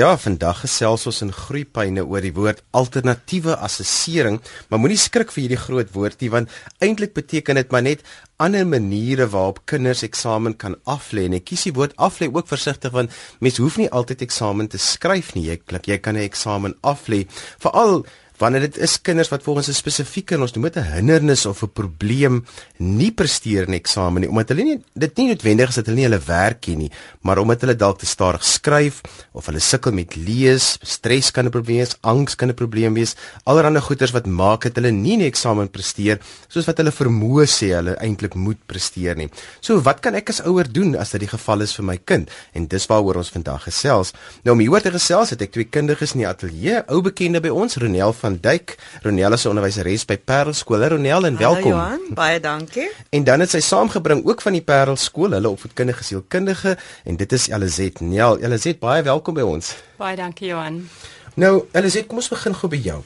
Ja, vandag gesels ons in groeipyne oor die woord alternatiewe assessering, maar moenie skrik vir hierdie groot woord nie want eintlik beteken dit maar net ander maniere waarop kinders eksamen kan aflê. En ek kies die woord aflê ook versigtig want mens hoef nie altyd eksamen te skryf nie. Jy klik jy kan 'n eksamen aflê. Veral wanneer dit is kinders wat volgens 'n spesifieke ons noem dit 'n hindernis of 'n probleem nie presteer in eksamen nie omdat hulle nie dit nie noodwendig is dat hulle nie hulle werk ken nie maar omdat hulle dalk te stadig skryf of hulle sukkel met lees stres kan 'n probleem wees angs kan 'n probleem wees allerlei goeters wat maak dat hulle nie in eksamen presteer soos wat hulle vermoë sê hulle eintlik moet presteer nie. So wat kan ek as ouer doen as dit die geval is vir my kind? En dis waaroor ons vandag gesels. Nou om hieroor te gesels het ek twee kundiges in die ateljee ou bekende by ons Ronel van van Duyk. Ronel is 'n onderwyseres by Parel Skool. Ronel en welkom. Hallo Johan, baie dankie. En dan het sy saamgebring ook van die Parel Skool, hulle opvoedkundige sielkundige en dit is Elizet Nel. Elizet, baie welkom by ons. Baie dankie Johan. Nou, Elizet, kom ons begin gou by jou.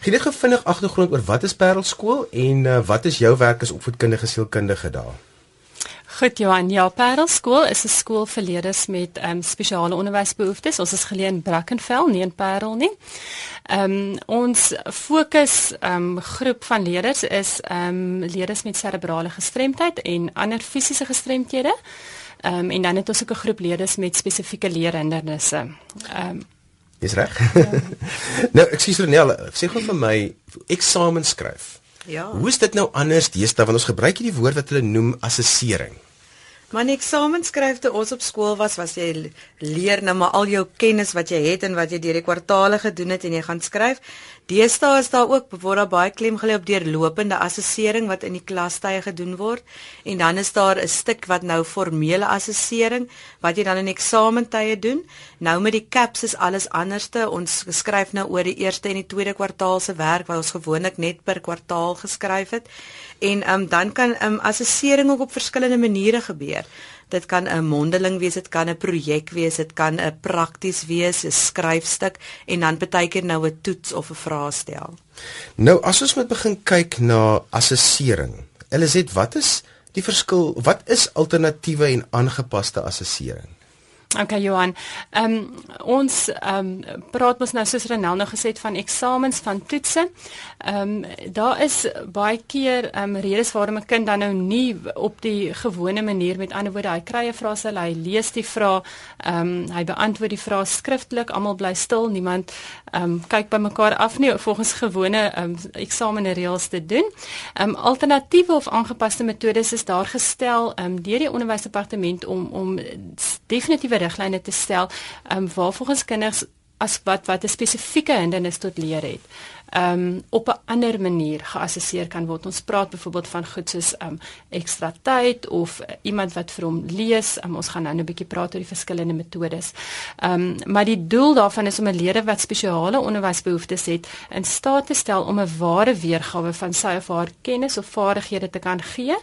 Gee net 'n vinnig agtergrond oor wat is Parel Skool en uh, wat is jou werk as opvoedkundige sielkundige daar? Goed Johan, ja, Parel Skool is 'n skool vir leerders met ehm um, spesiale onderwysbehoeftes. Ons is geleë in Brackenfell, nie in Parel nie. Ehm um, ons fokus ehm um, groep van leerders is ehm um, leerders met serebrale gestremdheid en ander fisiese gestremthede. Ehm um, en dan het ons ook 'n groep leerders met spesifieke leerhindernisse. Ehm um, Dis reg. Ja. nou, ek sê Renel, sê gou vir my eksamen skryf. Ja. Hoe is dit nou anders deesdae want ons gebruik hierdie woord wat hulle noem assessering? Maar 'n eksamen skryf te ons op skool was was jy leer nou maar al jou kennis wat jy het en wat jy deur die kwartaale gedoen het en jy gaan skryf. Deesdae is daar ook word daar baie klem gelê op deurlopende assessering wat in die klastye gedoen word en dan is daar 'n stuk wat nou formele assessering wat jy dan in eksamentye doen. Nou met die CAPS is alles anderste. Ons skryf nou oor die eerste en die tweede kwartaal se werk wat ons gewoonlik net per kwartaal geskryf het. En um, dan kan um, assessering ook op verskillende maniere gebeur. Dit kan 'n mondeling wees, dit kan 'n projek wees, dit kan 'n prakties wees, 'n skryfstuk en dan baie keer nou 'n toets of 'n vraestel. Nou as ons moet begin kyk na assessering. Eliset, wat is die verskil? Wat is alternatiewe en aangepaste assessering? Okay Johan. Ehm um, ons ehm um, praat mos nou soos Renel nou gesê het van eksamens van toetse. Ehm um, daar is baie keer ehm um, redes waarom 'n kind dan nou nie op die gewone manier met ander woorde hy kry 'n vraestel, hy lees die vraag, ehm um, hy beantwoord die vraag skriftelik, almal bly stil, niemand ehm um, kyk by mekaar af nie volgens gewone ehm um, eksamenreëls te doen. Ehm um, alternatiewe of aangepaste metodes is daar gestel ehm um, deur die onderwysdepartement om om definitiewe riglyne te stel um, waar volgens kinders as wat wat 'n spesifieke hindernis tot leer het um, op 'n ander manier geassesseer kan word. Ons praat byvoorbeeld van goed soos um, ekstra tyd of uh, iemand wat vir hom lees. Um, ons gaan nou 'n bietjie praat oor die verskillende metodes. Um, maar die doel daarvan is om 'n leerder wat spesiale onderwysbehoeftes het in staat te stel om 'n ware weergawe van sy of haar kennis of vaardighede te kan gee.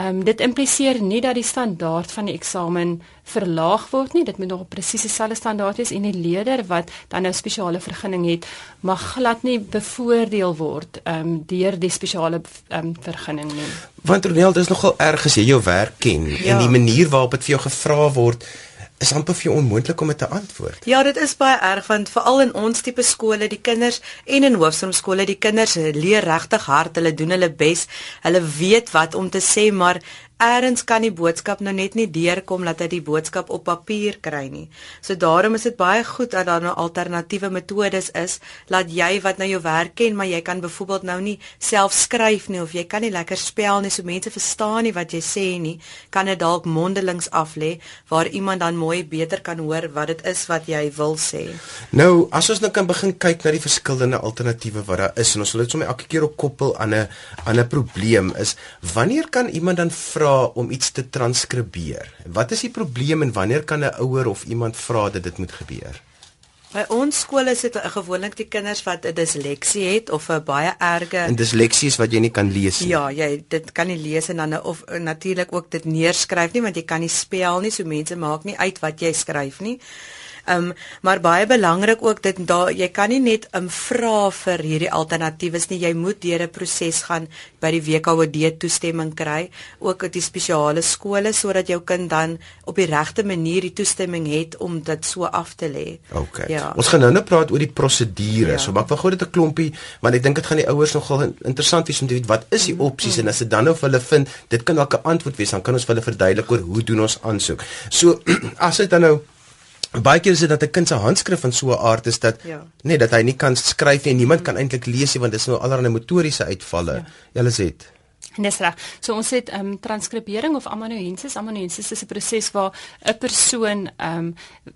Um, dit impliseer nie dat die standaard van die eksamen verlaag word nie. Dit moet nog presies dieselfde standaard wees en die leerder wat dan nou spesiale vergunning het, mag glad nie bevoordeel word um, deur die spesiale um, vergunning nie. Want Ronel, dit is nogal erg as jy jou werk ken ja. en die manier waarop dit vir jou gevra word is amper vir jou onmoontlik om te antwoord. Ja, dit is baie erg want veral in ons tipe skole, die kinders en in hoofstroomskole, die kinders leer regtig hard, hulle doen hulle bes. Hulle weet wat om te sê, maar Eerens kan die boodskap nou net nie deurkom dat hy die boodskap op papier kry nie. So daarom is dit baie goed dat daar nou alternatiewe metodes is, laat jy wat nou jou werk ken, maar jy kan byvoorbeeld nou nie self skryf nie of jy kan nie lekker spel nie, so mense verstaan nie wat jy sê nie, kan dit dalk mondelings af lê waar iemand dan mooi beter kan hoor wat dit is wat jy wil sê. Nou, as ons nou kan begin kyk na die verskillende alternatiewe wat daar is en ons wil dit sommer elke keer op koppel aan 'n aan 'n probleem is, wanneer kan iemand dan vra om iets te transkribeer. Wat is die probleem en wanneer kan 'n ouer of iemand vra dat dit moet gebeur? By ons skool is dit gewoonlik die kinders wat 'n disleksie het of 'n baie erge En disleksie is wat jy nie kan lees nie. Ja, jy dit kan nie lees en dan of natuurlik ook dit neerskryf nie want jy kan nie spel nie, so mense maak nie uit wat jy skryf nie. Ehm um, maar baie belangrik ook dit daar jy kan nie net um, vra vir hierdie alternatiewes nie. Jy moet deur 'n proses gaan by die WKOD toestemming kry, ook uit die spesiale skole sodat jou kind dan op die regte manier die toestemming het om dit so af te lê. Okay. Ja. Ons gaan nou nou praat oor die prosedure. Ja. So maar ek wil gou dit 'n klompie, want ek dink dit gaan die ouers nogal interessant wees om te weet wat is die opsies mm -hmm. en as dit dan nou vir hulle vind, dit kan dalk 'n antwoord wees, dan kan ons vir hulle verduidelik oor hoe doen ons aansoek. So as dit dan nou baie keer is dit dat 'n kind se handskrif van so 'n aard is dat ja. nee dat hy nie kan skryf nie en niemand kan eintlik lees nie want dit is nou allerlei motoriese uitvalle. Ja. Julle sê dit. Dis reg. So ons het ehm um, transkribering of amanuensis. Amanuensis is 'n proses waar 'n persoon ehm um,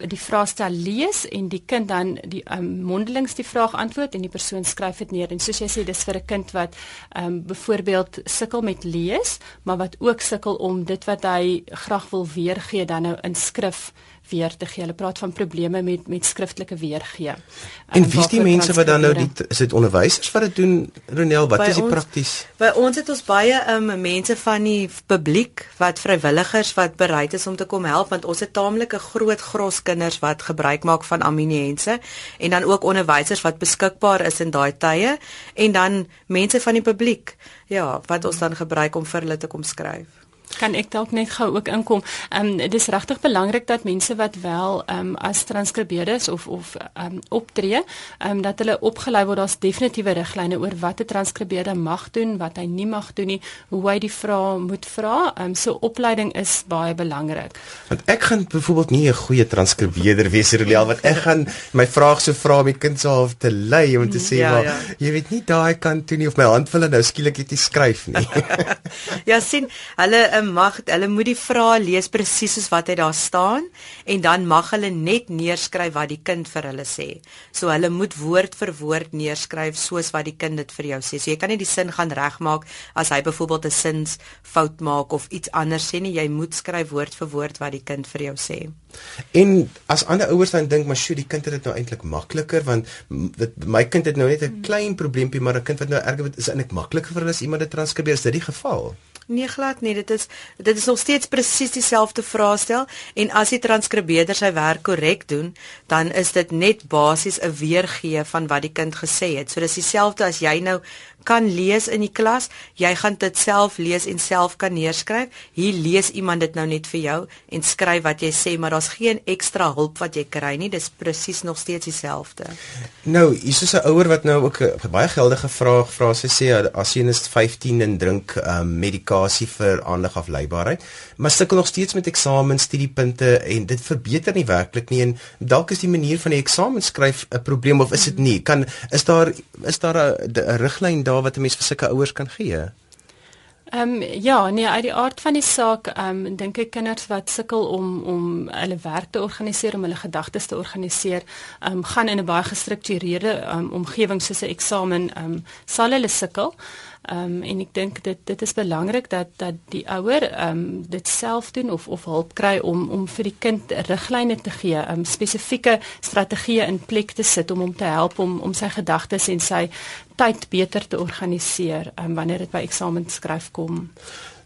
die vraestel lees en die kind dan die ehm um, mondelings die vraag antwoord en die persoon skryf dit neer. En soos jy sê, dis vir 'n kind wat ehm um, byvoorbeeld sukkel met lees, maar wat ook sukkel om dit wat hy graag wil weergee dan nou in skrif weer te gee. Hulle praat van probleme met met skriftelike weergee. En um, wie is die mense wat dan nou die is dit onderwysers wat dit doen? Ronel, wat by is die prakties? By ons het ons baie um mense van die publiek wat vrywilligers wat bereid is om te kom help want ons het taamlik 'n groot gros kinders wat gebruik maak van aminiense en dan ook onderwysers wat beskikbaar is in daai tye en dan mense van die publiek. Ja, wat ons dan gebruik om vir hulle te kom skryf kan ek dalk net gou ook inkom. Ehm um, dit is regtig belangrik dat mense wat wel ehm um, as transkribeerders of of ehm um, optree, ehm um, dat hulle opgelei word daar's definitiewe riglyne oor wat 'n transkribeerder mag doen, wat hy nie mag doen nie, hoe hy die vrae moet vra. Ehm um, so opleiding is baie belangrik. Want ek gaan byvoorbeeld nie 'n goeie transkribeerder wees Roliel want ek gaan my vraag so vra om die kind se half te lei om te sê ja, maar ja. jy weet nie daai kant toe nie of my hand hulle nou skielik nie skryf nie. ja sien, hulle mag hulle moet die vrae lees presies soos wat hy daar staan en dan mag hulle net neerskryf wat die kind vir hulle sê. So hulle moet woord vir woord neerskryf soos wat die kind dit vir jou sê. So jy kan nie die sin gaan regmaak as hy byvoorbeeld 'n sins fout maak of iets anders sê nie. Jy moet skryf woord vir woord wat die kind vir jou sê. En as ander ouers dan dink maar sjoe die kind het dit nou eintlik makliker want dit my kind het nou net 'n hmm. klein probleempie maar 'n kind wat nou erger is eintlik makliker vir hulle as iemand dit transkribeer is dit die geval? Nee glad nie, dit is dit is nog steeds presies dieselfde vraestel en as die transkribeerder sy werk korrek doen, dan is dit net basies 'n weergee van wat die kind gesê het. So dis dieselfde as jy nou kan lees in die klas, jy gaan dit self lees en self kan neerskryf. Hier lees iemand dit nou net vir jou en skryf wat jy sê, maar daar's geen ekstra hulp wat jy kry nie. Dis presies nog steeds dieselfde. Nou, hier is 'n ouer wat nou ook 'n baie geldige vraag vra. Sy sê as sy is 15 en drink um, medikasie vir aandagafleibaarheid, maar sukkel nog steeds met eksamen studiepunte en dit verbeter nie werklik nie en dalk is die manier van die eksamen skryf 'n probleem of is dit nie? Kan is daar is daar 'n riglyn daar wat 'n mens vir sulke ouers kan gee? Ehm um, ja, nee, uit die aard van die saak, ehm um, dink ek kinders wat sukkel om om hulle werk te organiseer, om hulle gedagtes te organiseer, ehm um, gaan in 'n baie gestruktureerde um, omgewing soos 'n eksamen, ehm um, sal hulle sukkel. Ehm um, en ek dink dit dit is belangrik dat dat die ouer ehm um, dit self doen of of hulp kry om om vir die kind riglyne te gee, ehm um, spesifieke strategieë in plek te sit om hom te help om om sy gedagtes en sy tyd beter te organiseer um, wanneer dit by eksameskryf kom.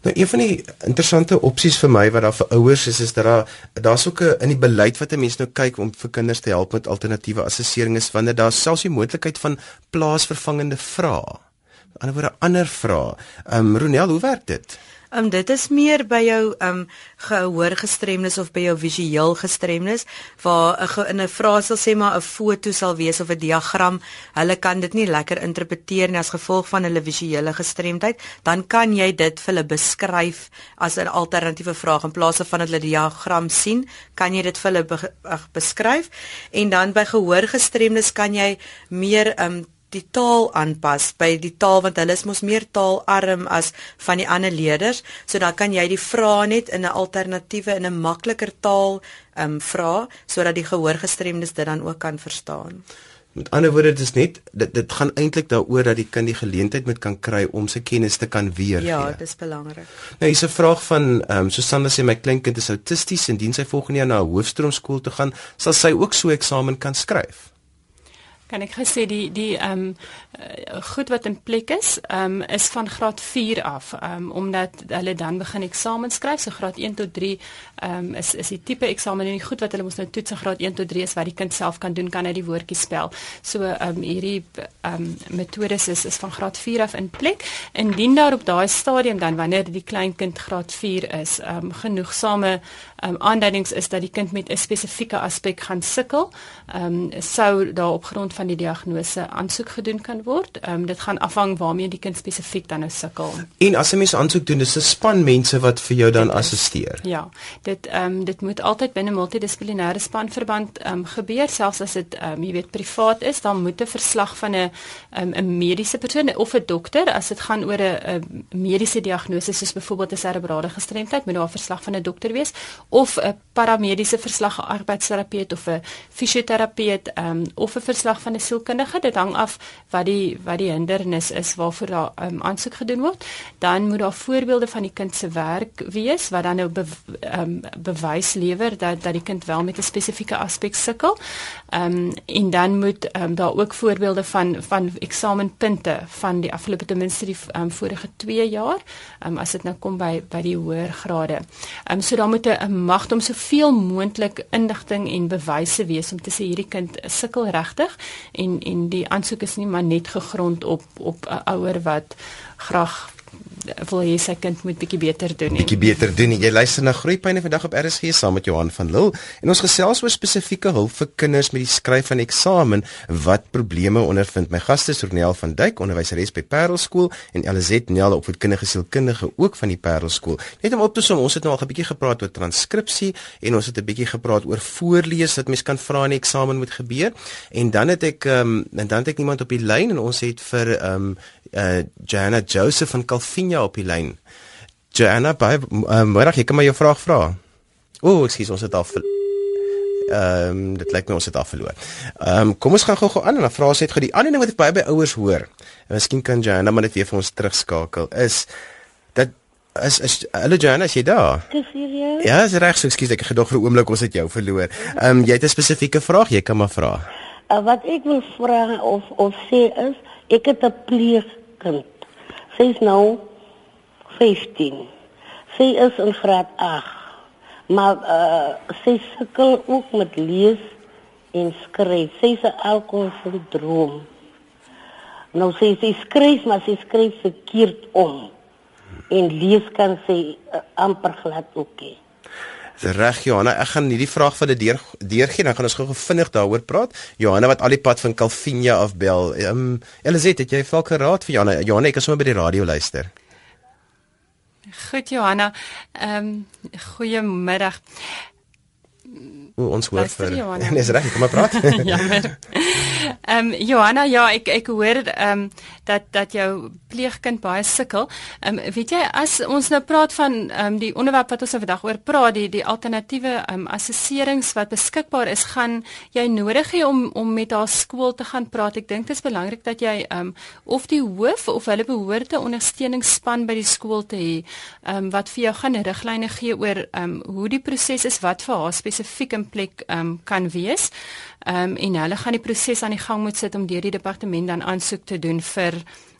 Nou een van die interessante opsies vir my wat daar vir ouers is is dat daar daar's ook 'n in die beleid wat 'n mens nou kyk om vir kinders te help met alternatiewe assessering is wanneer daar selfs die moontlikheid van plaasvervangende vrae ander woorde ander vrae. Ehm um, Ronel, hoe werk dit? Ehm um, dit is meer by jou ehm um, gehoor gestremdes of by jou visueel gestremdes waar 'n in 'n vrae sal sê maar 'n foto sal wees of 'n diagram. Hulle kan dit nie lekker interpreteer nie as gevolg van hulle visuele gestremdheid. Dan kan jy dit vir hulle beskryf as 'n alternatiewe vraag in plaas van dat hulle die diagram sien, kan jy dit vir hulle be beskryf en dan by gehoor gestremdes kan jy meer ehm um, die taal aanpas by die taal want hulle is mos meer taalarm as van die ander leerders so dan kan jy die vrae net in 'n alternatiewe in 'n makliker taal ehm um, vra sodat die gehoorgestremdes dit dan ook kan verstaan. Met ander woorde dit is net dit dit gaan eintlik daaroor dat die kind die geleentheid moet kan kry om sy kennis te kan weergee. Ja, dit is belangrik. Nou hier's 'n vraag van ehm um, Susanna sê my kleinkind is autisties en dien sy volgende jaar na 'n hoofstroomskool te gaan, sal sy ook so eksamen kan skryf? Kan ek gesê die die ehm um, goed wat in plek is, ehm um, is van graad 4 af, ehm um, omdat hulle dan begin eksamen skryf, so graad 1 tot 3 ehm um, is is die tipe eksamen en die goed wat hulle moet nou toets in graad 1 tot 3 is wat die kind self kan doen, kan hy die woordjies spel. So ehm um, hierdie ehm um, metodes is is van graad 4 af in plek. Indien daar op daai stadium dan wanneer die klein kind graad 4 is, ehm um, genoegsame um, aanduidings is dat die kind met 'n spesifieke aspek gaan sukkel, ehm um, sou daar op grond van die diagnose aansoek gedoen kan word. Ehm um, dit gaan afhang waarmee die kind spesifiek dan nou sukkel. En as 'n mens aansoek doen, is 'n span mense wat vir jou dan assisteer. Ja. Dit ehm um, dit moet altyd binne multidissiplinêre spanverband ehm um, gebeur, selfs as dit ehm um, jy weet privaat is, dan moet 'n verslag van 'n um, 'n mediese persoon of 'n dokter as dit gaan oor 'n mediese diagnose soos byvoorbeeld 'n serebrale gestremdheid, moet daar 'n verslag van 'n dokter wees of 'n paramediese verslag, 'n arbeidsterapeut of 'n fisioterapeut ehm um, of 'n verslag van 'n sielkundige. Dit hang af wat die wat die hindernis is waarvoor daar um, aansoek gedoen word. Dan moet daar voorbeelde van die kind se werk wees wat dan nou be, um, bewys lewer dat dat die kind wel met 'n spesifieke aspek sukkel. Ehm um, en dan moet um, daar ook voorbeelde van van eksamenpunte van die afgelope ten minste die um, vorige 2 jaar, um, as dit nou kom by by die hoër grade. Ehm um, so dan moet 'n magte om soveel moontlik inligting en bewyse wees om te sê hierdie kind sukkel regtig en en die aansoek is nie maar net gegrond op op 'n ouer wat graag wil hê sy kind moet bietjie beter doen. Bietjie beter doen. Jy luister na Groepyne vandag op RSG saam met Johan van Lille en ons gesels oor spesifieke hulp vir kinders met die skryf van eksamen wat probleme ondervind. My gaste is Ronel van Duyk, onderwyseres by Parelskool en Elizet Nel, opvoedkundige sielkundige ook van die Parelskool. Net om op te som, ons het nou al 'n bietjie gepraat oor transkripsie en ons het 'n bietjie gepraat oor voorlees wat mens kan vra in die eksamen moet gebeur. En dan het ek um, en dan het ek iemand op die lyn en ons het vir ehm um, uh Jana Joseph van Calvinia op die lyn. Jana, baie uh, môre, ek kan maar jou vraag vra. O, ekskuus, ons het al Ehm um, dit lyk my ons het al verloor. Ehm um, kom ons gaan gou-gou aan en dan vra ons net gou die ander ding wat ek baie by ouers hoor. En miskien kan Jana maar net weer vir ons terugskakel is dat is is hallo Jana, is jy daar? Dis hier. Ja, is reg, so ekskuus, ek gedog vir 'n oomblik ons het jou verloor. Ehm um, jy het 'n spesifieke vraag, jy kan maar vra. Uh, wat ek wil vra of of sê is ek het 'n pleeg kind. Sy is nou 15. Sy is in graad 8. Maar uh sy sukkel ook met lees en skryf. Sy is 'n alkoholsindroom. Nou sy sy skryf maar sy skryf verkeerd om. En lees kan sy uh, amper glad ook nie. Reg Johanna, ek gaan hierdie vraag van die deur deurgee dan gaan ons gou vinnig daaroor praat. Johanna wat al die pad van Calvinia af bel. Ehm um, Elizet, het jy valke raad vir Johanna? Johanna, ek is sommer by die radio luister. Goed Johanna. Ehm um, goeiemiddag. O, ons hoor vir. Nee, is reg, kom maar praat. Jammer. Ehm um, Johanna, ja, ek ek hoor ehm um, dat dat jou pleegkind baie sukkel. Ehm um, weet jy as ons nou praat van ehm um, die onderwerp wat ons vandag oor praat, die die alternatiewe ehm um, assesserings wat beskikbaar is, gaan jy nodig hê om om met haar skool te gaan praat. Ek dink dit is belangrik dat jy ehm um, of die hoof of hulle behoorte ondersteuningsspan by die skool te hê, ehm um, wat vir jou gaan riglyne gee oor ehm um, hoe die proses is wat vir haar spesifiek in plek ehm um, kan wees. Ehm um, en hulle gaan die proses aan die gang moet sit om deur die departement dan aansoek te doen vir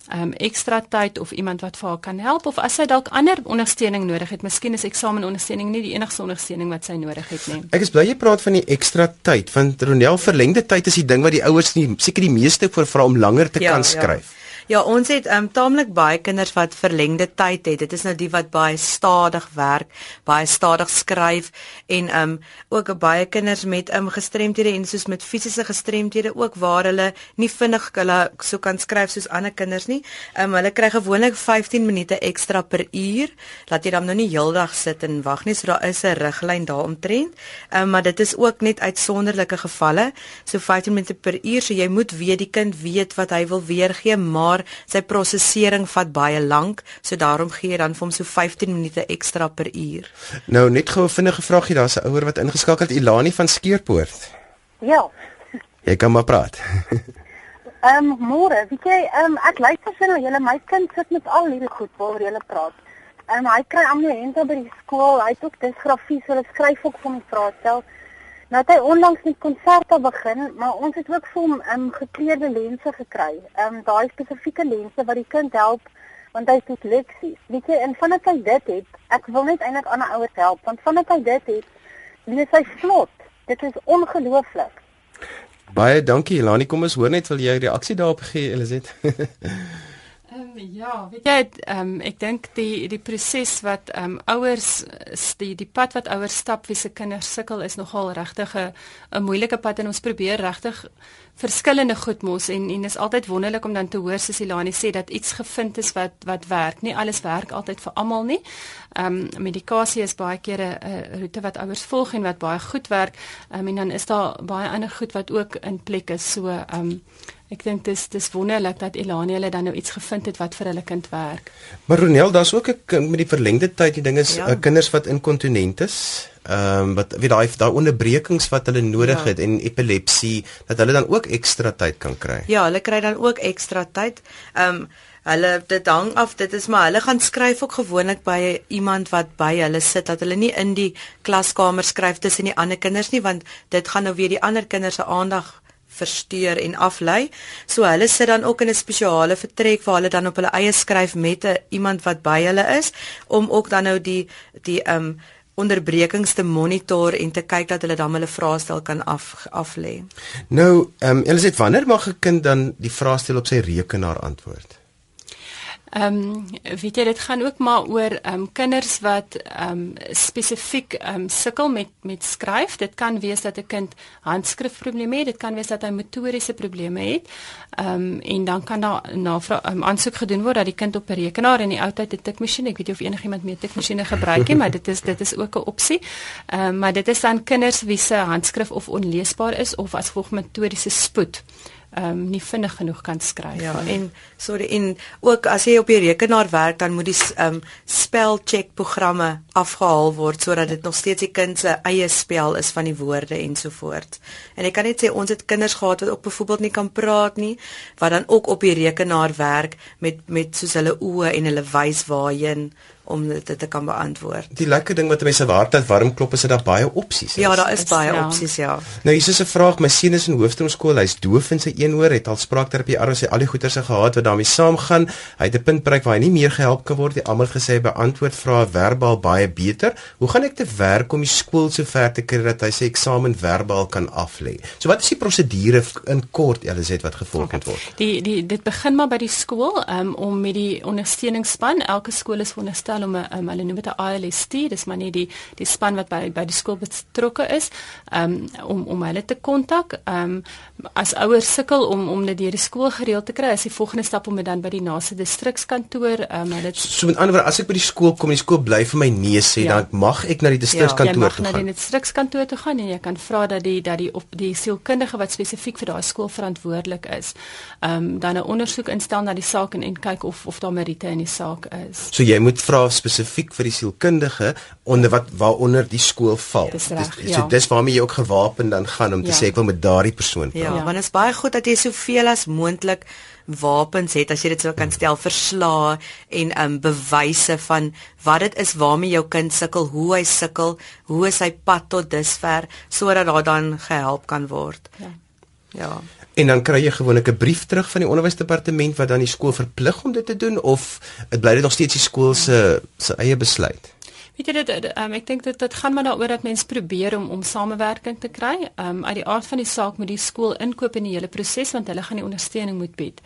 ehm um, ekstra tyd of iemand wat vir haar kan help of as sy dalk ander ondersteuning nodig het, miskien is eksamenondersteuning nie die enigste ondersteuning wat sy nodig het nie. Ek is bly jy praat van die ekstra tyd want Ronel verlengde tyd is die ding wat die ouers nie seker die meeste voor vra om langer te ja, kan ja. skryf. Ja. Ja, ons het um taamlik baie kinders wat verlengde tyd het. Dit is nou die wat baie stadig werk, baie stadig skryf en um ook baie kinders met um gestremthede en soos met fisiese gestremthede ook waar hulle nie vinnig hulle so kan skryf soos ander kinders nie. Um hulle kry gewoonlik 15 minute ekstra per uur. Laat jy dan nou nie heeldag sit en wag nie. So daar is 'n riglyn daaromtrent. Um maar dit is ook net uitsonderlike gevalle. So 15 minute per uur, so jy moet weet die kind weet wat hy wil weergee, maar maar sy prosesering vat baie lank, so daarom gee jy dan vir hom so 15 minute ekstra per uur. Nou net gou 'n vinnige vraagie, daar's 'n ouer wat ingeskakel het, Ilani van Skeerpoort. Ja. Jy kan maar praat. Ehm um, môre, weet jy, ehm um, ek luister vir julle, my kind sit met al hierdie goed waaroor julle praat. Ehm um, hy kry amulente by die skool, hy het ook disgrafie, so hulle skryf ook van die vraestel. Nou het hy onlangs met konserte begin, maar ons het ook vir hom um, gekleurde lense gekry. Ehm um, daai spesifieke lense wat die kind help want hy het disleksies. Weet jy, en vandat hy dit het, ek wil net eintlik ander ouers help, want vandat hy dit het, lees hy vlot. Dit is ongelooflik. Baie dankie Elani, kom ons hoor net wil jy reaksie daarop gee Eliset? Ehm um, ja, weet jy, ehm um, ek dink die die proses wat ehm um, ouers die die pad wat ouers stap wie se kinders sukkel is nogal regtig 'n moeilike pad en ons probeer regtig verskillende goed mos en en is altyd wonderlik om dan te hoor soos Ilani sê dat iets gevind is wat wat werk. Nie alles werk altyd vir almal nie. Ehm um, medikasie is baie keer 'n roete wat ouers volg en wat baie goed werk. Ehm um, en dan is daar baie ander goed wat ook in plek is. So ehm um, Ek dink dis dis wonderlik dat Elani hulle dan nou iets gevind het wat vir hulle kind werk. Maar Ronel, daar's ook 'n met die verlengde tyd, die ding is ja. uh, kinders wat inkontinent is, ehm um, wat weet daai daai onderbrekings wat hulle nodig ja. het en epilepsie dat hulle dan ook ekstra tyd kan kry. Ja, hulle kry dan ook ekstra tyd. Ehm um, hulle dit hang af, dit is maar hulle gaan skryf ook gewoonlik by iemand wat by hulle sit dat hulle nie in die klaskamer skryf tussen die ander kinders nie want dit gaan nou weer die ander kinders se aandag versteur en aflei. So hulle sit dan ook in 'n spesiale vertrek waar hulle dan op hulle eie skryf met 'n iemand wat by hulle is om ook dan nou die die um onderbrekings te monitor en te kyk dat hulle dan hulle vraestel kan af af lê. Nou, ehm um, Eliset, wanneer mag 'n kind dan die vraestel op sy rekenaar antwoord? Ehm um, weet jy dit gaan ook maar oor ehm um, kinders wat ehm um, spesifiek ehm um, sukkel met met skryf. Dit kan wees dat 'n kind handskrifprobleme het, dit kan wees dat hy motoriese probleme het. Ehm um, en dan kan daar na um, aansoek gedoen word dat die kind op 'n rekenaar en die ou tyd 'n tikmasjien, ek weet nie of enigiemand meer tikmasjiene gebruik nie, maar dit is dit is ook 'n opsie. Ehm um, maar dit is dan kinders wie se handskrif of onleesbaar is of as gevolg motoriese spoed ehm um, nie vinnig genoeg kan skryf ja, nie. En sorry en ook as jy op die rekenaar werk dan moet die ehm um, spelcheck programme afgehaal word sodat dit nog steeds die kind se eie spel is van die woorde ensovoorts. En ek kan net sê ons het kinders gehad wat ook byvoorbeeld nie kan praat nie wat dan ook op die rekenaar werk met met soos hulle oë en hulle wys waarheen om dit te kan beantwoord. Die lekker ding wat mense waarheid warm klop is dat daar baie opsies is. Ja, daar is baie ja. opsies, ja. Nou hier is 'n vraag, my seun is in hoofstroomskool, hy's doof in sy een oor, het al spraakterapie aan sy al die goeters gehad wat daarmee saamgaan. Hy het 'n punt bereik waar hy nie meer gehelp kan word nie. Almal gesê hy beantwoord vrae verbaal baie beter. Hoe gaan ek te werk om die skool so ver te kry dat hy sy eksamen verbaal kan aflê? So wat is die prosedure in kort, Elisabeth wat gevolg moet word? Die die dit begin maar by die skool um, om met die ondersteuningsspan. Elke skool is veronderstel om 'n um, hulle noem dit 'n ILST, dis maar nie die die span wat by by die skool betrokke is, um, om om hulle te kontak. Um, as ouers sukkel om om dit deur die skool gereël te kry, is die volgende stap om dit dan by die naaste distrikskantoor, um, hulle So met ander woorde, as ek by die skool kom en die skool bly vir my nee sê, ja. dan mag ek na die distrikskantoor ja, toe gaan. Ja, jy mag na die distrikskantoor toe gaan en jy kan vra dat die dat die op die sielkundige wat spesifiek vir daai skool verantwoordelik is, um, dan 'n ondersoek instel na die saak en en kyk of of daar meriete in die saak is. So jy moet vra spesifiek vir die sielkundige onder wat waaronder die skool val. Dis reg, dis, ja. so dis waarmee jy ook gewapen dan gaan om te ja. sê ek wil met daardie persoon praat. Ja, ja, want dit is baie goed dat jy soveel as moontlik wapens het as jy dit sou kan stel verslae en um bewyse van wat dit is waarmee jou kind sukkel, hoe hy sukkel, hoe is hy pad tot dusver sodat daar dan gehelp kan word. Ja. Ja. En dan kry jy gewoonlik 'n brief terug van die onderwysdepartement wat dan die skool verplig om dit te doen of dit bly dit nog steeds die skool se se eie besluit. Weet jy dit um, ek dink dit dit gaan maar daaroor dat mense probeer om om samewerking te kry. Um uit die aard van die saak moet die skool inkoop in die hele proses want hulle gaan die ondersteuning moet bied.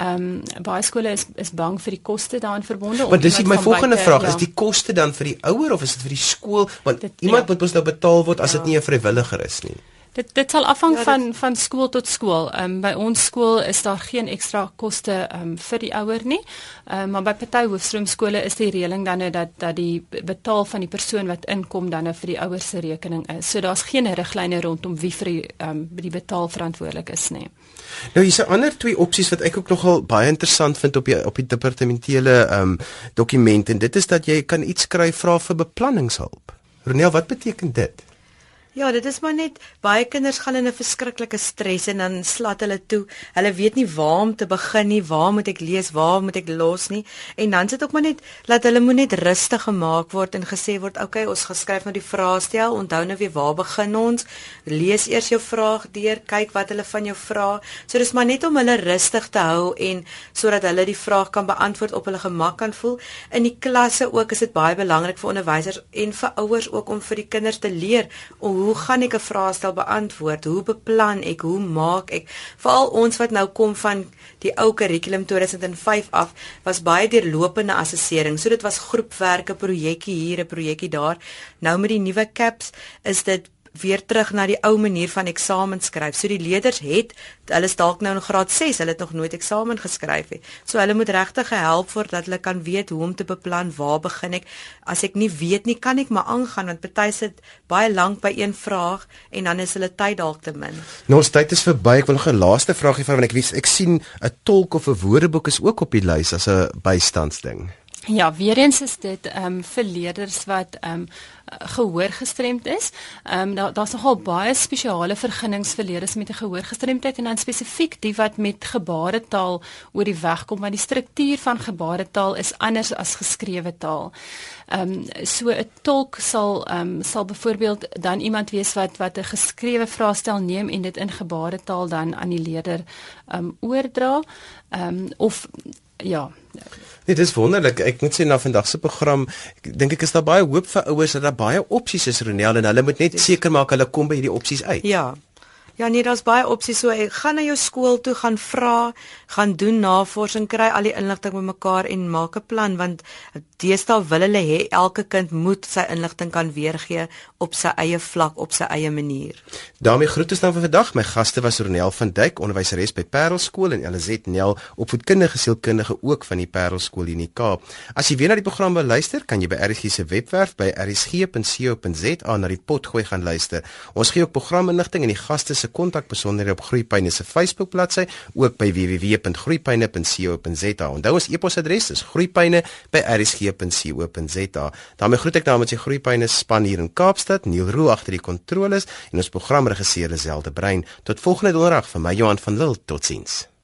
Um baie skole is is bang vir die koste daarin verbonde. Want dis my volgende buite, vraag, ja. is die koste dan vir die ouer of is dit vir die skool? Want dit, iemand ja. moet mos nou betaal word as dit ja. nie 'n vrywilliger is nie. Dit dit sal afhang ja, van van skool tot skool. Ehm um, by ons skool is daar geen ekstra koste ehm um, vir die ouer nie. Ehm um, maar by party hoofstroomskole is die reëling dan nou dat dat die betaal van die persoon wat inkom dan nou vir die ouers se rekening is. So daar's geen riglyne rondom wie vir die ehm um, die betaal verantwoordelik is nie. Nou hier's 'n ander twee opsies wat ek ook nogal baie interessant vind op die op die departementele ehm um, dokument en dit is dat jy kan iets skryf vra vir beplanningshulp. Ronel, wat beteken dit? Ja, dit is maar net baie kinders gaan in 'n verskriklike stres en dan slat hulle toe. Hulle weet nie waar om te begin nie, waar moet ek lees, waar moet ek los nie. En dan sit ook maar net dat hulle moet net rustig gemaak word en gesê word, "Oké, okay, ons geskryf nou die vraestel. Onthou nou weer waar begin ons? Lees eers jou vraag deur, kyk wat hulle van jou vra." So dis maar net om hulle rustig te hou en sodat hulle die vraag kan beantwoord op hulle gemak kan voel. In die klasse ook is dit baie belangrik vir onderwysers en vir ouers ook om vir die kinders te leer hoe hoe gaan ek 'n vraestel beantwoord? Hoe beplan ek? Hoe maak ek? Veral ons wat nou kom van die ou kurrikulum 2005 af, was baie deurlopende assessering. So dit was groepwerke, projekkie hier, 'n projekkie daar. Nou met die nuwe CAPS is dit weer terug na die ou manier van eksamen skryf. So die leerders het hulle is dalk nou in graad 6, hulle het nog nooit eksamen geskryf nie. So hulle moet regtig gehelp word dat hulle kan weet hoe om te beplan, waar begin ek? As ek nie weet nie, kan ek maar aangaan want party sit baie lank by een vraag en dan is hulle tyd dalk te min. Nou ons tyd is verby. Ek wil nog 'n laaste vraagie vra want ek weet ek sien 'n tolk of 'n woordeboek is ook op die lys as 'n bystandsding. Ja, weer eens is dit ehm um, vir leerders wat ehm um, gehoor gestremd is. Ehm um, daar daar's nogal baie spesiale vergunnings vir leerders met 'n gehoorgestremdheid en dan spesifiek die wat met gebaretaal oor die weg kom want die struktuur van gebaretaal is anders as geskrewe taal. Ehm um, so 'n tolk sal ehm um, sal byvoorbeeld dan iemand wees wat wat 'n geskrewe vraestel neem en dit in gebaretaal dan aan die leerder ehm um, oordra. Ehm um, of ja. Nee, dis wonderlik. Ek moet sê na vandag se program, dink ek is daar baie hoop vir ouers dat daar baie opsies is Ronel en hulle moet net seker maak hulle kom by hierdie opsies uit. Ja. Ja nee, daar's baie opsies so. Ek gaan na jou skool toe, gaan vra, gaan doen navorsing, kry al die inligting bymekaar en maak 'n plan want deesdae wil hulle hê elke kind moet sy inligting kan weergee op sy eie vlak, op sy eie manier. daarmee groet ons dan vir vandag. My gaste was Ronel van Duyk, onderwyseres by Parelskool en Elizet Nel, opvoedkundige sielkundige ook van die Parelskool in die Kaap. As jy weer na die program wil luister, kan jy by RSG se webwerf by rsg.co.za na die potgooi gaan luister. Ons gee ook programinligting en die gaste se kontakbesonderhede op Groepyne se Facebook bladsy, ook by www.groepyne.co.za. Onthou ons e-posadres is groepyne@rsg.co.za. daarmee groet ek namens die Groepyne span hier in Kaapstad, Neil Roo agter die kontroles en ons programregisseur Liselde Brein. Tot volgende donderdag vir my Johan van Lille. Totsiens.